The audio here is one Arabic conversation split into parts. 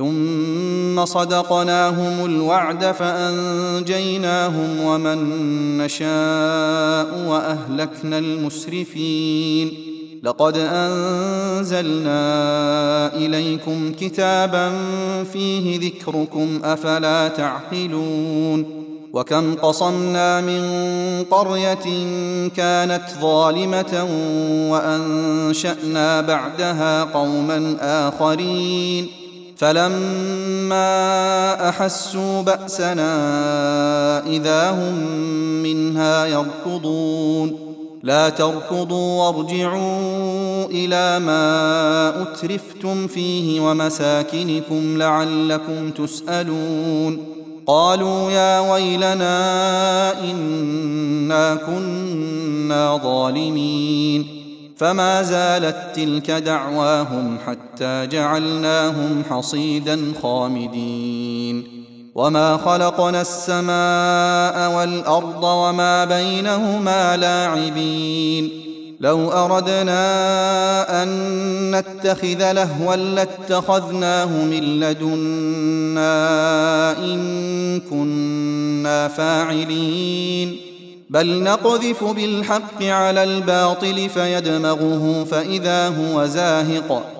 ثم صدقناهم الوعد فأنجيناهم ومن نشاء وأهلكنا المسرفين. لقد أنزلنا إليكم كتابا فيه ذكركم أفلا تعقلون؟ وكم قصمنا من قرية كانت ظالمة وأنشأنا بعدها قوما آخرين. فلما أحسوا بأسنا إذا هم منها يركضون. لا تركضوا وارجعوا إلى ما أترفتم فيه ومساكنكم لعلكم تسألون. قالوا يا ويلنا إنا كنا ظالمين. فما زالت تلك دعواهم حتى جعلناهم حصيدا خامدين. وما خلقنا السماء والارض وما بينهما لاعبين. لو اردنا ان نتخذ لهوا لاتخذناه من لدنا ان كنا فاعلين. بل نقذف بالحق على الباطل فيدمغه فاذا هو زاهق.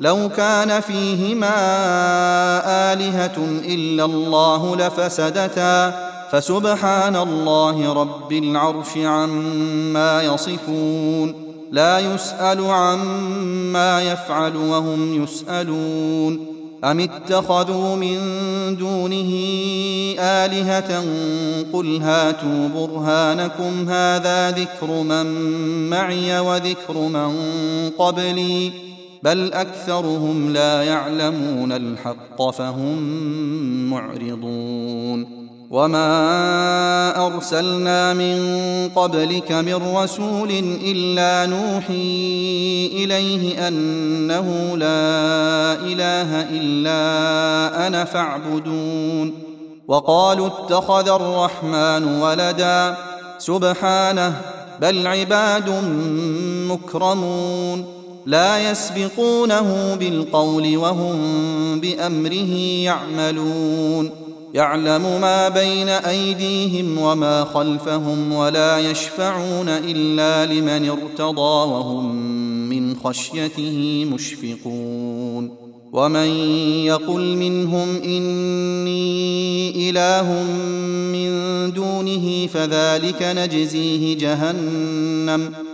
لو كان فيهما آلهة إلا الله لفسدتا فسبحان الله رب العرش عما يصفون لا يسأل عما يفعل وهم يسألون. أم اتخذوا من دونه آلهة؟ قل هاتوا برهانكم هذا ذكر من معي وذكر من قبلي. بل أكثرهم لا يعلمون الحق فهم معرضون. وما ارسلنا من قبلك من رسول الا نوحي اليه انه لا اله الا أنا فاعبدون. وقالوا اتخذ الرحمن ولدا. سبحانه بل عباد مكرمون. لا يسبقونه بالقول وهم بأمره يعملون. يعلم ما بين أيديهم وما خلفهم ولا يشفعون إلا لمن ارتضى وهم من خشيته مشفقون. ومن يقل منهم إني إله من دونه فذلك نجزيه جهنم.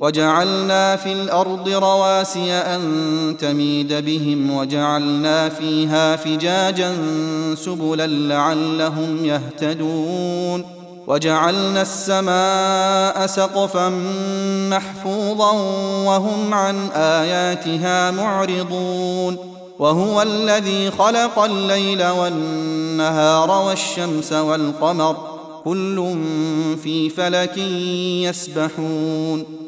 وجعلنا في الأرض رواسي أن تميد بهم وجعلنا فيها فجاجا سبلا لعلهم يهتدون وجعلنا السماء سقفا محفوظا وهم عن آياتها معرضون وهو الذي خلق الليل والنهار والشمس والقمر كل في فلك يسبحون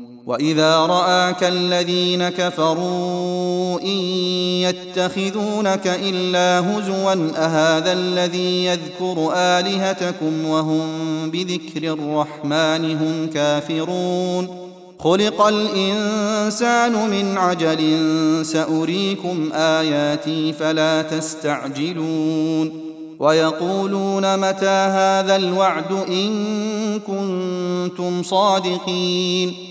وإذا رآك الذين كفروا إن يتخذونك إلا هزوا أهذا الذي يذكر آلهتكم وهم بذكر الرحمن هم كافرون خلق الإنسان من عجل سأريكم آياتي فلا تستعجلون ويقولون متى هذا الوعد إن كنتم صادقين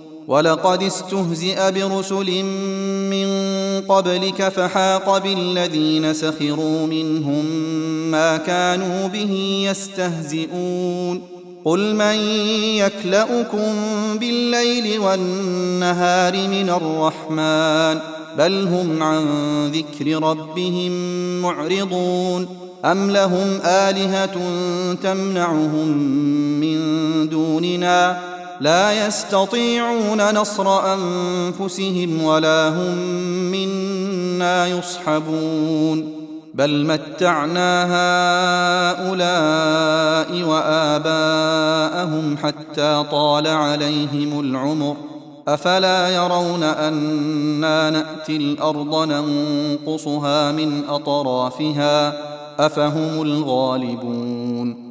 ولقد استهزئ برسل من قبلك فحاق بالذين سخروا منهم ما كانوا به يستهزئون. قل من يكلأكم بالليل والنهار من الرحمن؟ بل هم عن ذكر ربهم معرضون. أم لهم آلهة تمنعهم من دوننا؟ لا يستطيعون نصر أنفسهم ولا هم منا يصحبون. بل متعنا هؤلاء وآباءهم حتى طال عليهم العمر. أفلا يرون أنا نأتي الأرض ننقصها من أطرافها؟ أفهم الغالبون.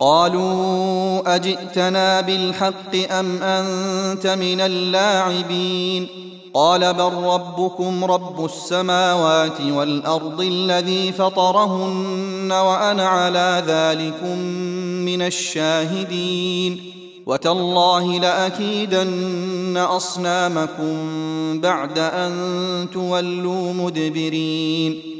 قالوا أجئتنا بالحق أم أنت من اللاعبين؟ قال بل ربكم رب السماوات والأرض الذي فطرهن وأنا على ذلكم من الشاهدين. وتالله لأكيدن أصنامكم بعد أن تولوا مدبرين.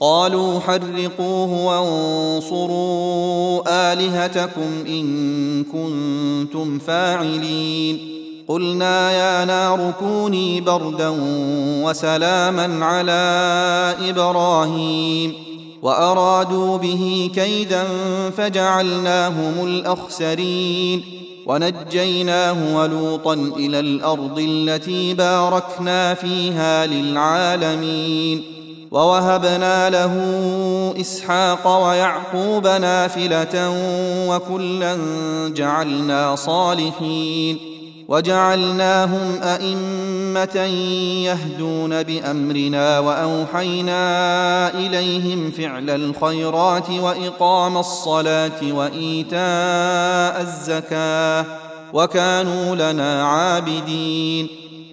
قالوا حرقوه وانصروا آلهتكم إن كنتم فاعلين. قلنا يا نار كوني بردا وسلاما على إبراهيم. وأرادوا به كيدا فجعلناهم الأخسرين. ونجيناه ولوطا إلى الأرض التي باركنا فيها للعالمين. ووهبنا له إسحاق ويعقوب نافلة وكلا جعلنا صالحين وجعلناهم أئمة يهدون بأمرنا وأوحينا إليهم فعل الخيرات وإقام الصلاة وإيتاء الزكاة وكانوا لنا عابدين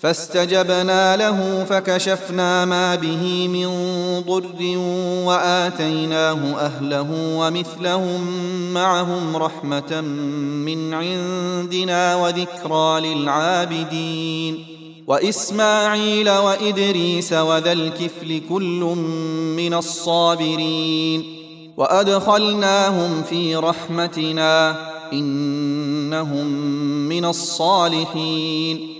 فاستجبنا له فكشفنا ما به من ضر وآتيناه أهله ومثلهم معهم رحمة من عندنا وذكرى للعابدين. وإسماعيل وإدريس وذا الكفل كل من الصابرين. وأدخلناهم في رحمتنا إنهم من الصالحين.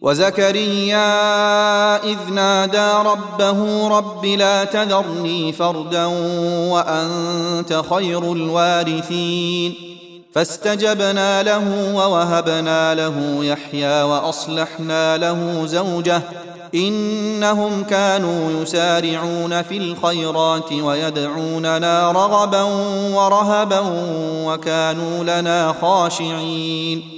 وزكريا إذ نادى ربه رب لا تذرني فردا وأنت خير الوارثين. فاستجبنا له ووهبنا له يحيى وأصلحنا له زوجه. إنهم كانوا يسارعون في الخيرات ويدعوننا رغبا ورهبا وكانوا لنا خاشعين.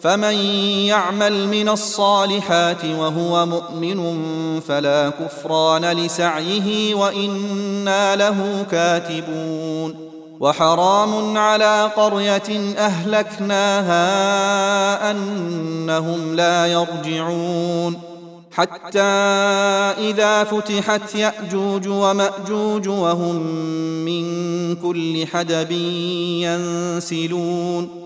فمن يعمل من الصالحات وهو مؤمن فلا كفران لسعيه وإنا له كاتبون وحرام على قرية أهلكناها أنهم لا يرجعون حتى إذا فتحت يأجوج ومأجوج وهم من كل حدب ينسلون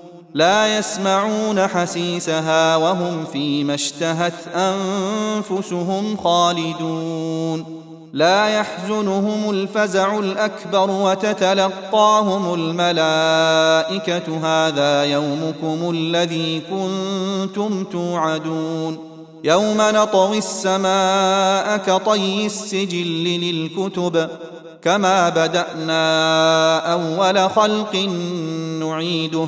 لا يسمعون حسيسها وهم فيما اشتهت أنفسهم خالدون. لا يحزنهم الفزع الأكبر وتتلقاهم الملائكة. هذا يومكم الذي كنتم توعدون. يوم نطوي السماء كطي السجل للكتب. كما بدأنا أول خلق نعيده.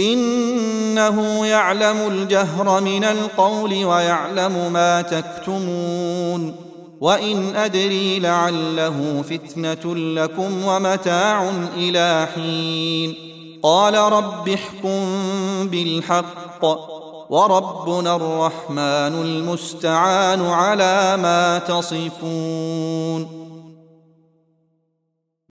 إنه يعلم الجهر من القول ويعلم ما تكتمون وإن أدري لعله فتنة لكم ومتاع إلى حين قال رب احكم بالحق وربنا الرحمن المستعان على ما تصفون